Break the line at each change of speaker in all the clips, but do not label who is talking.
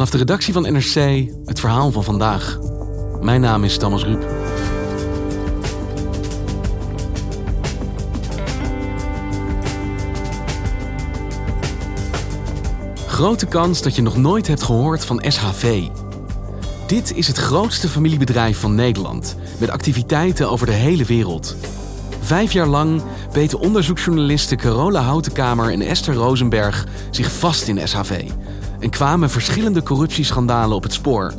Vanaf de redactie van NRC het verhaal van vandaag. Mijn naam is Thomas Ruip. Grote kans dat je nog nooit hebt gehoord van SHV. Dit is het grootste familiebedrijf van Nederland, met activiteiten over de hele wereld. Vijf jaar lang beten onderzoeksjournalisten Carola Houtenkamer en Esther Rosenberg zich vast in SHV en kwamen verschillende corruptieschandalen op het spoor.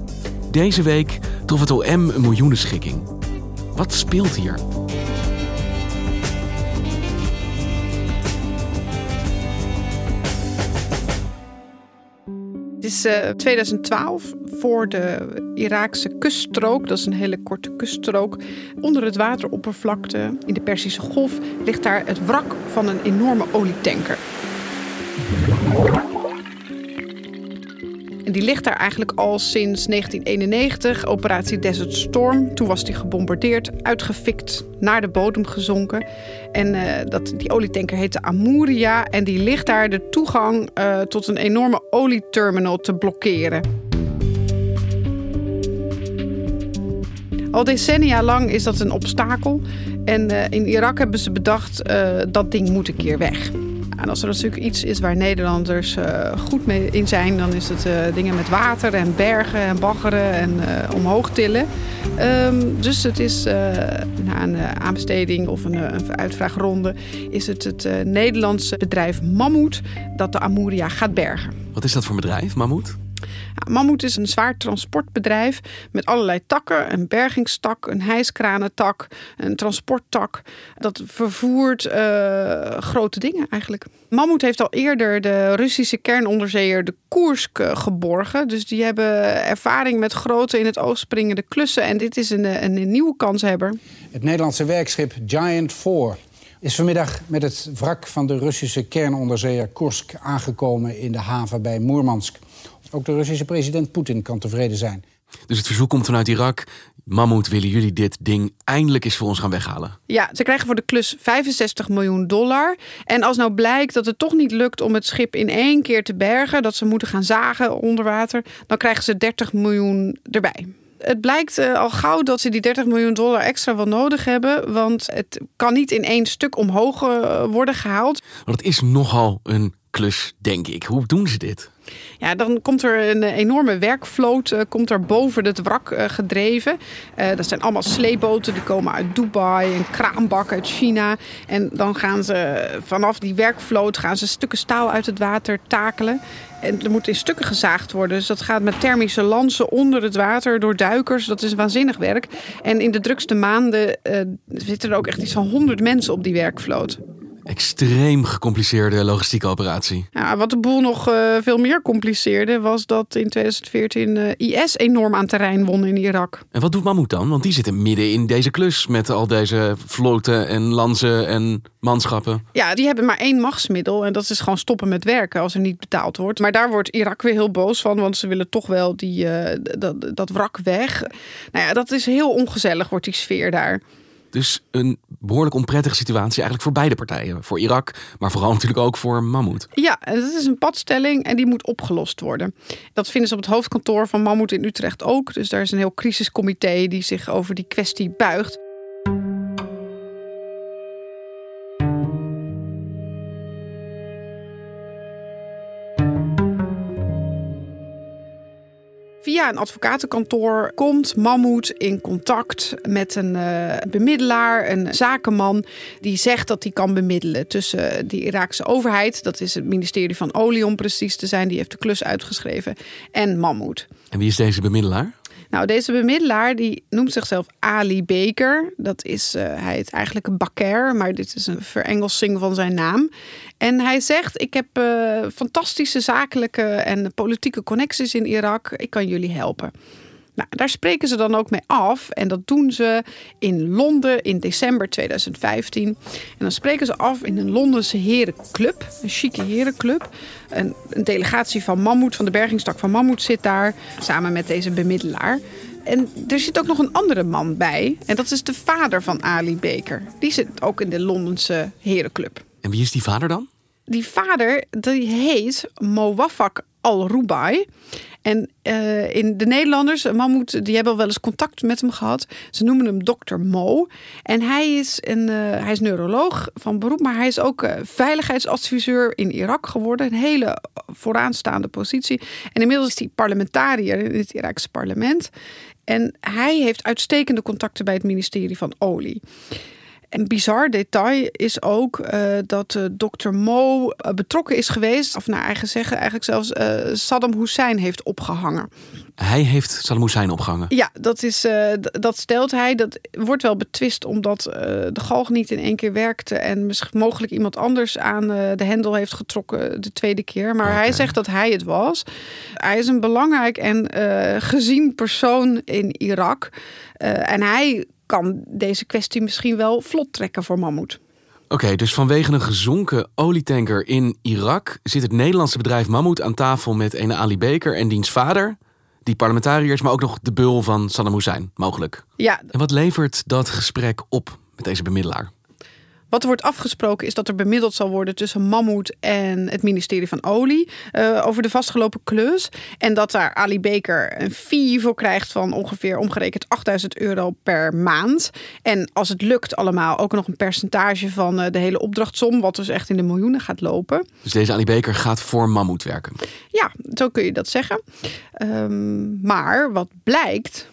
Deze week trof het OM een miljoenenschikking. Wat speelt hier?
Het is uh, 2012 voor de Iraakse kuststrook. Dat is een hele korte kuststrook. Onder het wateroppervlakte in de Perzische Golf ligt daar het wrak van een enorme olietanker. Die ligt daar eigenlijk al sinds 1991, operatie Desert Storm. Toen was die gebombardeerd, uitgefikt, naar de bodem gezonken. En uh, dat, die olietanker heette Amuria. En die ligt daar de toegang uh, tot een enorme olieterminal te blokkeren. Al decennia lang is dat een obstakel. En uh, in Irak hebben ze bedacht, dat ding moet een keer weg. En als er natuurlijk iets is waar Nederlanders uh, goed mee in zijn, dan is het uh, dingen met water en bergen en baggeren en uh, omhoog tillen. Um, dus het is na een aanbesteding of een, een, uitvraagronde, is het het Nederlandse bedrijf Mammoet dat de Amuria gaat bergen.
Wat is dat voor bedrijf, Mammoet?
Ja, Mammoet is een zwaar transportbedrijf met allerlei takken. Een bergingstak, een hijskranentak, een transporttak. Dat vervoert uh, grote dingen eigenlijk. Mammoet heeft al eerder de Russische kernonderzeeër de Koersk geborgen. Dus die hebben ervaring met grote in het oog springende klussen. En dit is een, een, een nieuwe kanshebber.
Het Nederlandse werkschip Giant 4 is vanmiddag met het wrak van de Russische kernonderzeeër Kursk aangekomen in de haven bij Moermansk. Ook de Russische president Poetin kan tevreden zijn.
Dus het verzoek komt vanuit Irak. Mammoet, willen jullie dit ding eindelijk eens voor ons gaan weghalen?
Ja, ze krijgen voor de klus 65 miljoen dollar. En als nou blijkt dat het toch niet lukt om het schip in één keer te bergen, dat ze moeten gaan zagen onder water, dan krijgen ze 30 miljoen erbij. Het blijkt uh, al gauw dat ze die 30 miljoen dollar extra wel nodig hebben. Want het kan niet in één stuk omhoog uh, worden gehaald.
Want het is nogal een klus, denk ik. Hoe doen ze dit?
Ja, dan komt er een enorme werkvloot uh, komt er boven het wrak uh, gedreven. Uh, dat zijn allemaal sleepboten, die komen uit Dubai, een kraanbak uit China. En dan gaan ze vanaf die werkvloot gaan ze stukken staal uit het water takelen. En er moet in stukken gezaagd worden. Dus dat gaat met thermische lansen onder het water door duikers. Dat is waanzinnig werk. En in de drukste maanden zitten er ook echt iets van 100 mensen op die werkvloot
extreem gecompliceerde logistieke operatie.
Ja, wat de boel nog uh, veel meer compliceerde, was dat in 2014 uh, IS enorm aan terrein won in Irak.
En wat doet Mammoet dan? Want die zitten midden in deze klus met al deze vloten en lanzen en manschappen.
Ja, die hebben maar één machtsmiddel en dat is gewoon stoppen met werken als er niet betaald wordt. Maar daar wordt Irak weer heel boos van, want ze willen toch wel die, uh, dat, dat wrak weg. Nou ja, dat is heel ongezellig, wordt die sfeer daar.
Dus een behoorlijk onprettige situatie eigenlijk voor beide partijen. Voor Irak, maar vooral natuurlijk ook voor Mammoet.
Ja, dat is een padstelling en die moet opgelost worden. Dat vinden ze op het hoofdkantoor van Mammoet in Utrecht ook. Dus daar is een heel crisiscomité die zich over die kwestie buigt. Via een advocatenkantoor komt Mammoet in contact met een uh, bemiddelaar, een zakenman, die zegt dat hij kan bemiddelen tussen de Iraakse overheid, dat is het ministerie van Olie om precies te zijn, die heeft de klus uitgeschreven, en Mammoet.
En wie is deze bemiddelaar?
Nou, deze bemiddelaar die noemt zichzelf Ali Baker. Dat is, uh, hij heet eigenlijk een bakker, maar dit is een verengelsing van zijn naam. En hij zegt: Ik heb uh, fantastische zakelijke en politieke connecties in Irak. Ik kan jullie helpen. Nou, daar spreken ze dan ook mee af. En dat doen ze in Londen in december 2015. En dan spreken ze af in een Londense herenclub. Een chique herenclub. Een, een delegatie van Mammoet, van de bergingstak van Mammoet zit daar. Samen met deze bemiddelaar. En er zit ook nog een andere man bij. En dat is de vader van Ali Baker. Die zit ook in de Londense herenclub.
En wie is die vader dan?
Die vader die heet Mowafak al-Rubai. En uh, in de Nederlanders, Mammoet, die hebben al wel eens contact met hem gehad. Ze noemen hem dokter Mo. En hij is, een, uh, hij is neuroloog van beroep, maar hij is ook uh, veiligheidsadviseur in Irak geworden. Een hele vooraanstaande positie. En inmiddels is hij parlementariër in het Irakse parlement. En hij heeft uitstekende contacten bij het ministerie van Olie. Een bizar detail is ook uh, dat uh, dokter Mo uh, betrokken is geweest, of naar eigen zeggen, eigenlijk zelfs Saddam Hussein heeft opgehangen.
Hij heeft Saddam Hussein opgehangen?
Ja, dat, is, dat stelt hij. Dat wordt wel betwist omdat de galg niet in één keer werkte en misschien mogelijk iemand anders aan de hendel heeft getrokken de tweede keer. Maar okay. hij zegt dat hij het was. Hij is een belangrijk en gezien persoon in Irak. en hij kan deze kwestie misschien wel vlot trekken voor Mammoet.
Oké, okay, dus vanwege een gezonken olietanker in Irak zit het Nederlandse bedrijf Mammoet aan tafel met een Ali Baker en diens vader, die parlementariërs, maar ook nog de bul van Saddam Hussein, mogelijk.
Ja.
En wat levert dat gesprek op met deze bemiddelaar?
Wat er wordt afgesproken is dat er bemiddeld zal worden tussen Mammoet en het ministerie van Olie uh, over de vastgelopen klus. En dat daar Ali Baker een fee voor krijgt van ongeveer omgerekend 8000 euro per maand. En als het lukt allemaal ook nog een percentage van uh, de hele opdrachtsom, wat dus echt in de miljoenen gaat lopen.
Dus deze Ali Baker gaat voor Mammoet werken?
Ja, zo kun je dat zeggen. Um, maar wat blijkt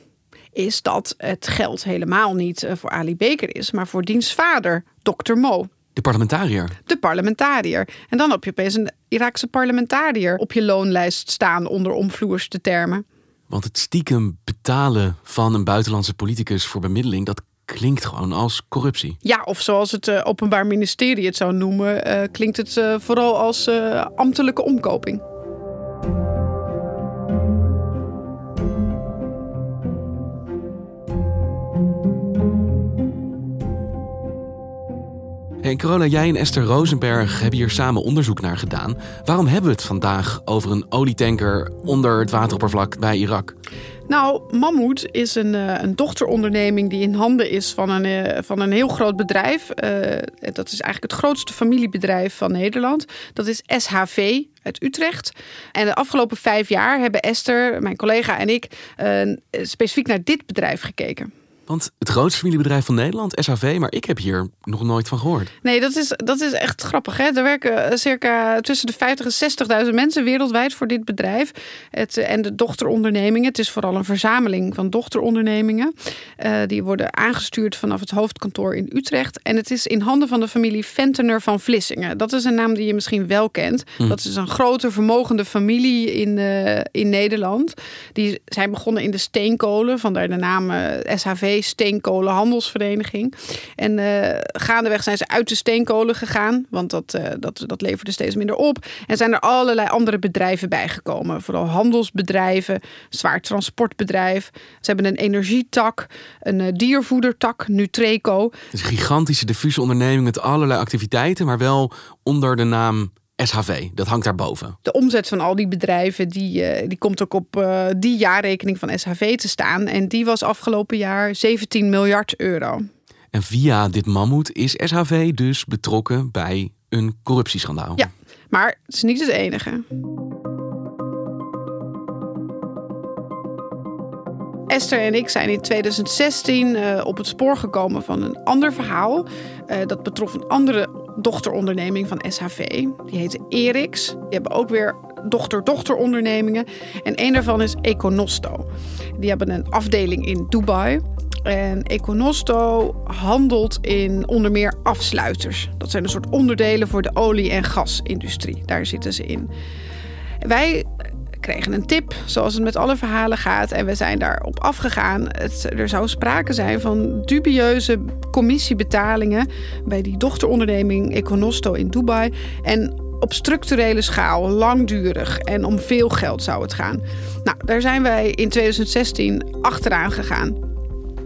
is dat het geld helemaal niet voor Ali Baker is, maar voor diens vader, Dr. Mo.
De parlementariër?
De parlementariër. En dan heb je opeens een Iraakse parlementariër op je loonlijst staan onder omvloerste termen.
Want het stiekem betalen van een buitenlandse politicus voor bemiddeling, dat klinkt gewoon als corruptie.
Ja, of zoals het uh, Openbaar Ministerie het zou noemen, uh, klinkt het uh, vooral als ambtelijke omkoping.
Corona, jij en Esther Rosenberg hebben hier samen onderzoek naar gedaan. Waarom hebben we het vandaag over een olietanker onder het wateroppervlak bij Irak?
Nou, Mammoet is een, een dochteronderneming die in handen is van een, van een heel groot bedrijf. Uh, dat is eigenlijk het grootste familiebedrijf van Nederland. Dat is SHV uit Utrecht. En de afgelopen vijf jaar hebben Esther, mijn collega en ik specifiek naar dit bedrijf gekeken.
Want het grootste familiebedrijf van Nederland, SHV, maar ik heb hier nog nooit van gehoord.
Nee, dat is, dat is echt grappig. Hè? Er werken circa tussen de 50 en 60.000 mensen wereldwijd voor dit bedrijf. Het, en de dochterondernemingen. Het is vooral een verzameling van dochterondernemingen. Uh, die worden aangestuurd vanaf het hoofdkantoor in Utrecht. En het is in handen van de familie Ventener van Vlissingen. Dat is een naam die je misschien wel kent. Hm. Dat is een grote, vermogende familie in, uh, in Nederland. Die zijn begonnen in de steenkolen, vandaar de naam uh, SHV Steenkolenhandelsvereniging. En uh, gaandeweg zijn ze uit de steenkolen gegaan, want dat, uh, dat, dat leverde steeds minder op. En zijn er allerlei andere bedrijven bijgekomen. Vooral handelsbedrijven, zwaar transportbedrijf. Ze hebben een energietak, een uh, diervoedertak, Nutreco.
Het is een gigantische diffuse onderneming met allerlei activiteiten, maar wel onder de naam SHV, dat hangt daarboven.
De omzet van al die bedrijven, die, uh, die komt ook op uh, die jaarrekening van SHV te staan. En die was afgelopen jaar 17 miljard euro.
En via dit mammoet is SHV dus betrokken bij een corruptieschandaal.
Ja, maar het is niet het enige. Esther en ik zijn in 2016 uh, op het spoor gekomen van een ander verhaal. Uh, dat betrof een andere dochteronderneming van SHV. Die heette Erix. Die hebben ook weer dochter-dochterondernemingen. En een daarvan is Econosto. Die hebben een afdeling in Dubai. En Econosto handelt in onder meer afsluiters. Dat zijn een soort onderdelen voor de olie- en gasindustrie. Daar zitten ze in. Wij kregen een tip, zoals het met alle verhalen gaat. En we zijn daarop afgegaan. Het, er zou sprake zijn van dubieuze commissiebetalingen bij die dochteronderneming Econosto in Dubai. En op structurele schaal, langdurig en om veel geld zou het gaan. Nou, daar zijn wij in 2016 achteraan gegaan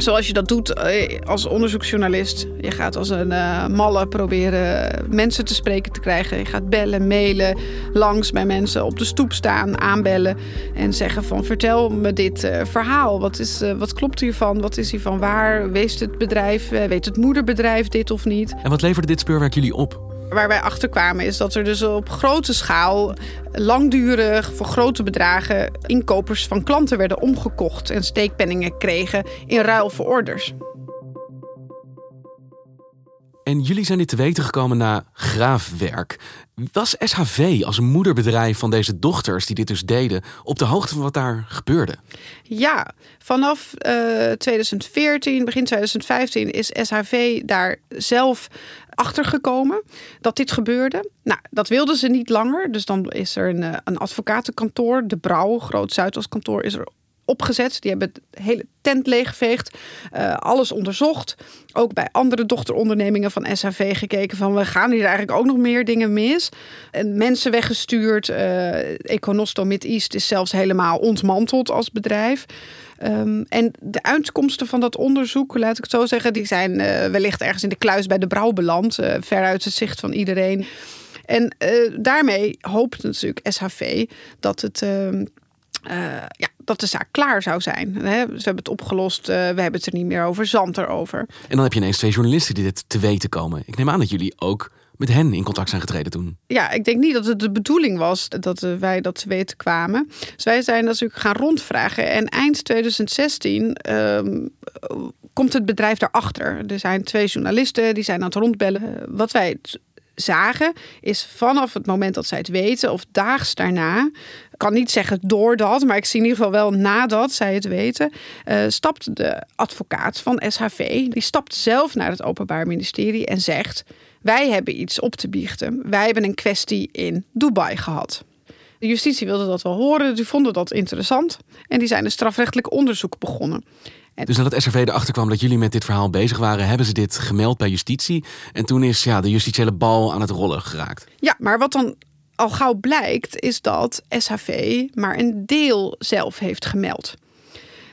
zoals je dat doet eh, als onderzoeksjournalist. Je gaat als een uh, malle proberen mensen te spreken te krijgen. Je gaat bellen, mailen, langs bij mensen op de stoep staan, aanbellen en zeggen van vertel me dit uh, verhaal. Wat, is, wat klopt hiervan? Wat is hiervan waar? Wees het bedrijf, weet het moederbedrijf dit of niet?
En wat leverde dit speurwerk jullie op?
Waar wij achter kwamen is dat er dus op grote schaal langdurig voor grote bedragen inkopers van klanten werden omgekocht en steekpenningen kregen in ruil voor orders.
En jullie zijn dit te weten gekomen na graafwerk. Was SHV als moederbedrijf van deze dochters die dit dus deden op de hoogte van wat daar gebeurde?
Ja, vanaf uh, eh, 2014, begin 2015 is SHV daar zelf achtergekomen dat dit gebeurde. Nou, dat wilden ze niet langer. Dus dan is er een, eh, een advocatenkantoor, De Brouw, Groot Zuidas kantoor, is er opgezet. Die hebben het hele tent leeggeveegd. Uh, alles onderzocht. Ook bij andere dochterondernemingen van SHV gekeken van... we gaan hier eigenlijk ook nog meer dingen mis. En mensen weggestuurd. Uh, Econosto Mid-East is zelfs helemaal ontmanteld als bedrijf. Um, en de uitkomsten van dat onderzoek, laat ik het zo zeggen... die zijn uh, wellicht ergens in de kluis bij de brouw beland. ver uit het zicht van iedereen. En daarmee hoopt natuurlijk SHV dat het... Ehm, ja, dat de zaak klaar zou zijn. We hebben het opgelost, uh, we hebben het er niet meer over, zand erover.
En dan heb je ineens twee journalisten die dit te weten komen. Ik neem aan dat jullie ook met hen in contact zijn getreden toen.
Ja, ik denk niet dat het de bedoeling was dat wij dat te weten kwamen. Dus wij zijn natuurlijk gaan rondvragen. En eind 2016 ehm, komt het bedrijf daarachter. Er zijn twee journalisten die zijn aan het rondbellen. Wat wij zagen, is vanaf het moment dat zij het weten, of daags daarna, kan niet zeggen doordat, maar ik zie in ieder geval wel nadat zij het weten, uh, stapt de advocaat van SHV, die stapt zelf naar het Openbaar Ministerie en zegt: Wij hebben iets op te biechten. Wij hebben een kwestie in Dubai gehad. De justitie wilde dat wel horen, die vonden dat interessant en die zijn een strafrechtelijk onderzoek begonnen.
Dus nadat SRV erachter kwam dat jullie met dit verhaal bezig waren, hebben ze dit gemeld bij justitie. En toen is ja, de justitiële bal aan het rollen geraakt.
Ja, maar wat dan al gauw blijkt, is dat SHV maar een deel zelf heeft gemeld.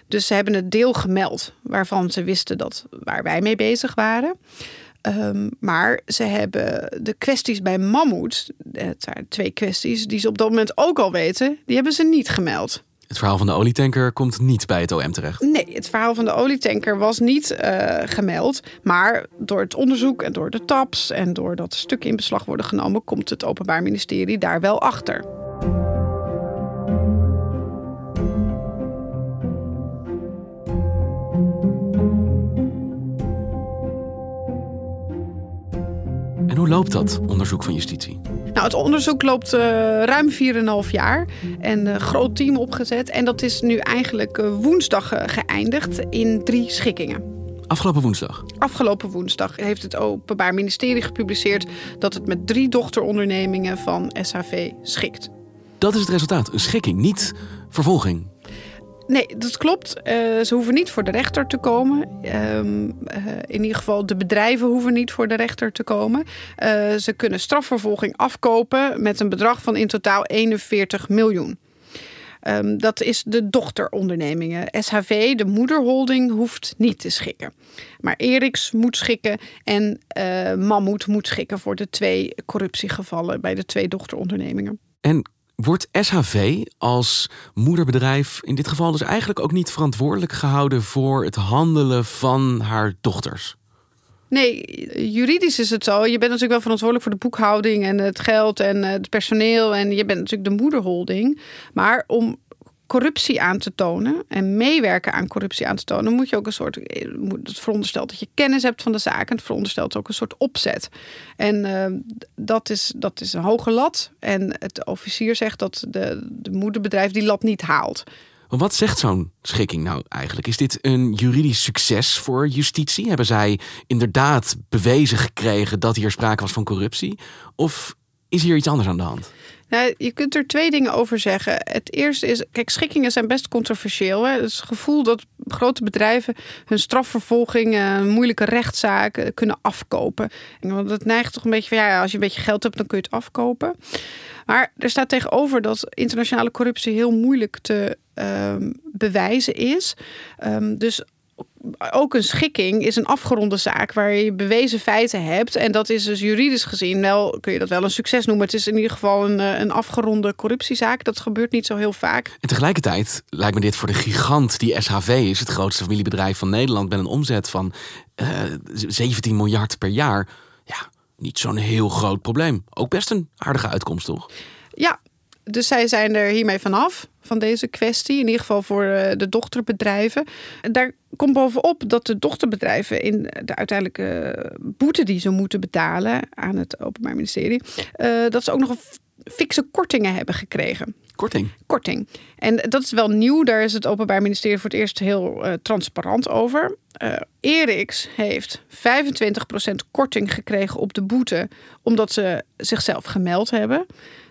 Dus ze hebben het deel gemeld waarvan ze wisten dat waar wij mee bezig waren. Um, maar ze hebben de kwesties bij Mammoet, het zijn twee kwesties die ze op dat moment ook al weten, die hebben ze niet gemeld.
Het verhaal van de olietanker komt niet bij het OM terecht.
Nee, het verhaal van de olietanker was niet uh, gemeld. Maar door het onderzoek en door de taps en doordat stukken in beslag worden genomen, komt het Openbaar Ministerie daar wel achter.
Loopt dat onderzoek van justitie?
Nou, het onderzoek loopt uh, ruim 4,5 jaar en een groot team opgezet. En dat is nu eigenlijk uh, woensdag geëindigd in drie schikkingen.
Afgelopen woensdag?
Afgelopen woensdag heeft het Openbaar Ministerie gepubliceerd dat het met drie dochterondernemingen van SHV schikt.
Dat is het resultaat, een schikking, niet vervolging.
Nee, dat klopt. Uh, ze hoeven niet voor de rechter te komen. Um, uh, in ieder geval, de bedrijven hoeven niet voor de rechter te komen. Uh, ze kunnen strafvervolging afkopen met een bedrag van in totaal 41 miljoen. Um, dat is de dochterondernemingen. SHV, de moederholding, hoeft niet te schikken. Maar Eriks moet schikken en Mammoet moet schikken voor de twee corruptiegevallen bij de twee dochterondernemingen.
En Wordt SHV als moederbedrijf in dit geval dus eigenlijk ook niet verantwoordelijk gehouden voor het handelen van haar dochters?
Nee, juridisch is het zo. Je bent natuurlijk wel verantwoordelijk voor de boekhouding en het geld en het personeel. En je bent natuurlijk de moederholding. Maar om corruptie aan te tonen en meewerken aan corruptie aan te tonen, moet je ook een soort. Het veronderstelt dat je kennis hebt van de zaak en het veronderstelt ook een soort opzet. En uh, dat, is, dat is een hoge lat. En het officier zegt dat de, de moederbedrijf die lat niet haalt.
Wat zegt zo'n schikking nou eigenlijk? Is dit een juridisch succes voor justitie? Hebben zij inderdaad bewezen gekregen dat hier sprake was van corruptie? Of is hier iets anders aan de hand?
Nou, je kunt er twee dingen over zeggen. Het eerste is, kijk, schikkingen zijn best controversieel. Hè? Het, gevoel dat grote bedrijven hun strafvervolging, een moeilijke rechtszaak kunnen afkopen. Want het neigt toch een beetje van, ja, als je een beetje geld hebt, dan kun je het afkopen. Maar er staat tegenover dat internationale corruptie heel moeilijk te um, bewijzen is. Um, dus ook een schikking is een afgeronde zaak waar je bewezen feiten hebt. En dat is dus juridisch gezien wel, kun je dat wel een succes noemen. Het is in ieder geval een, eh, een afgeronde corruptiezaak. Dat gebeurt niet zo heel vaak.
En tegelijkertijd lijkt me dit voor de gigant die SHV is, het grootste familiebedrijf van Nederland, met een omzet van uh, eh, 17 miljard per jaar. Ja, niet zo'n heel groot probleem. Ook best een aardige uitkomst, toch?
Ja, dus zij zijn er hiermee vanaf, van deze kwestie. In ieder geval voor eh, de dochterbedrijven. Daar komt bovenop dat de dochterbedrijven in de uiteindelijke boete die ze moeten betalen aan het Openbaar Ministerie, uh, dat ze ook nog een fikse kortingen hebben gekregen.
Korting?
Korting. En dat is wel nieuw. Daar is het Openbaar Ministerie voor het eerst heel uh, transparant over. Uh, Eriks heeft 25% korting gekregen op de boete, omdat ze zichzelf gemeld hebben.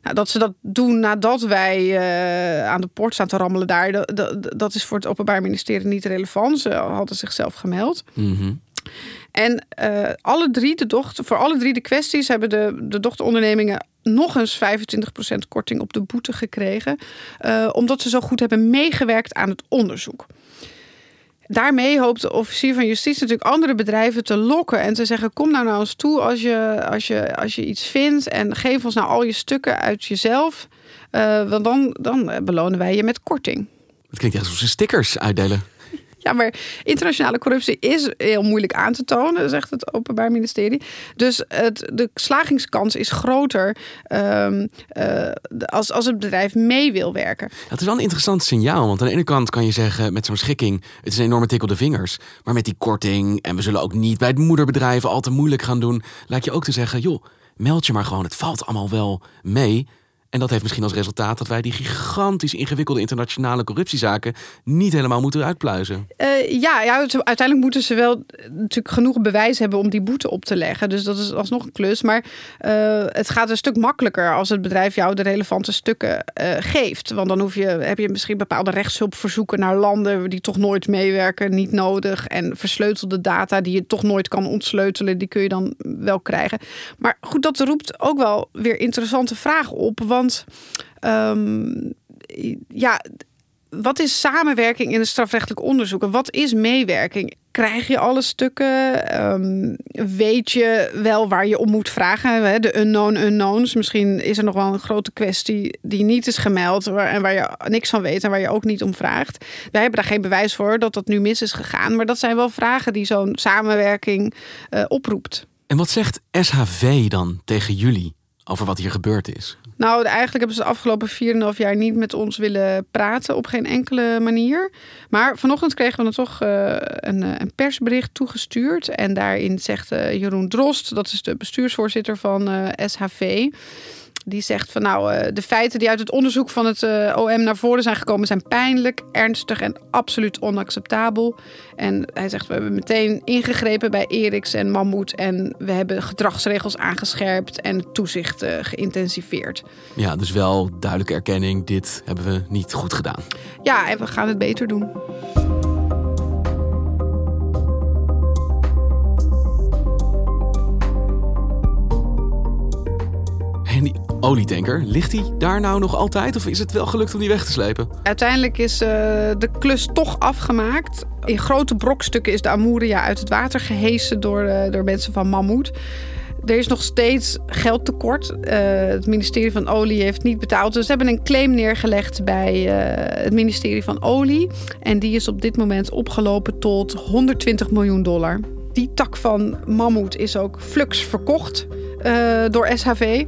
Nou, dat ze dat doen nadat wij uh, aan de poort staan te rammelen daar, dat, dat, dat, is voor het Openbaar Ministerie niet relevant. Ze hadden zichzelf gemeld.
Mm
En uh, alle drie de dochter, voor alle drie de kwesties hebben de, de dochterondernemingen nog eens 25% korting op de boete gekregen. Uh, omdat ze zo goed hebben meegewerkt aan het onderzoek. Daarmee hoopt de officier van justitie natuurlijk andere bedrijven te lokken en te zeggen: kom nou naar ons toe als je, als je, als je iets vindt en geef ons nou al je stukken uit jezelf. Uh, want dan, dan belonen wij je met korting.
Het klinkt echt alsof ze stickers uitdelen.
Ja, maar internationale corruptie is heel moeilijk aan te tonen, zegt het Openbaar Ministerie. Dus het, de slagingskans is groter um, uh, als, als het bedrijf mee wil werken.
Dat is wel een interessant signaal. Want aan de ene kant kan je zeggen met zo'n schikking: het is een enorme tik op de vingers. Maar met die korting en we zullen ook niet bij het moederbedrijf al te moeilijk gaan doen, laat je ook te zeggen: joh, meld je maar gewoon. Het valt allemaal wel mee. En dat heeft misschien als resultaat dat wij die gigantisch ingewikkelde internationale corruptiezaken niet helemaal moeten uitpluizen.
Uh, ja, ja, uiteindelijk moeten ze wel natuurlijk genoeg bewijs hebben om die boete op te leggen. Dus dat is alsnog een klus. Maar uh, het gaat een stuk makkelijker als het bedrijf jou de relevante stukken geeft. Want dan hoef je, heb je misschien bepaalde rechtshulpverzoeken naar landen die toch nooit meewerken, niet nodig. En versleutelde data die je toch nooit kan ontsleutelen, die kun je dan wel krijgen. Maar goed, dat roept ook wel weer interessante vragen op. Want um, ja, wat is samenwerking in het strafrechtelijk onderzoek? En wat is meewerking? Krijg je alle stukken? Um, weet je wel waar je om moet vragen? De unknown unknowns. Misschien is er nog wel een grote kwestie die niet is gemeld en waar je niks van weet en waar je ook niet om vraagt. Wij hebben daar geen bewijs voor dat dat nu mis is gegaan. Maar dat zijn wel vragen die zo'n samenwerking uh, oproept.
En wat zegt SHV dan tegen jullie over wat hier gebeurd is?
Nou, eigenlijk hebben ze de afgelopen 4,5 jaar niet met ons willen praten op geen enkele manier. Maar vanochtend kregen we dan toch uh, een, een, persbericht toegestuurd. En daarin zegt uh, Jeroen Drost, dat is de bestuursvoorzitter van SHV die zegt van nou, uh, de feiten die uit het onderzoek van het uh, OM naar voren zijn gekomen zijn pijnlijk, ernstig en absoluut onacceptabel. En hij zegt we hebben meteen ingegrepen bij Eriks en Mammoet en we hebben gedragsregels aangescherpt en toezicht uh, geïntensiveerd.
Ja, dus wel duidelijke erkenning, dit hebben we niet goed gedaan.
Ja, en we gaan het beter doen.
En die olietanker, ligt die daar nou nog altijd? Of is het wel gelukt om die weg te slepen?
Uiteindelijk is uh, de klus toch afgemaakt. In grote brokstukken is de Amuria uit het water gehesen door, uh, door mensen van Mammoet. Er is nog steeds geldtekort. Uh, het ministerie van Olie heeft niet betaald. Dus ze hebben een claim neergelegd bij het ministerie van Olie. En die is op dit moment opgelopen tot 120 miljoen dollar. Die tak van Mammoet is ook flux verkocht door SHV.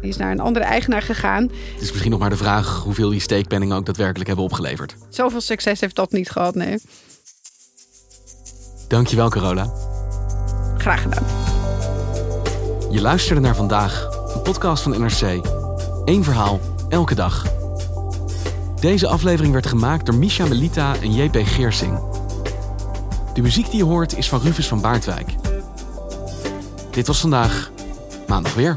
Die is naar een andere eigenaar gegaan.
Het is misschien nog maar de vraag hoeveel die steekpenningen ook daadwerkelijk hebben opgeleverd.
Zoveel succes heeft dat niet gehad, nee.
Dankjewel, Carola.
Graag gedaan.
Je luisterde naar vandaag, een podcast van NRC. Eén verhaal, elke dag. Deze aflevering werd gemaakt door Misha Melita en JP Geersing. De muziek die je hoort is van Rufus van Baardwijk. Dit was vandaag, maandag weer.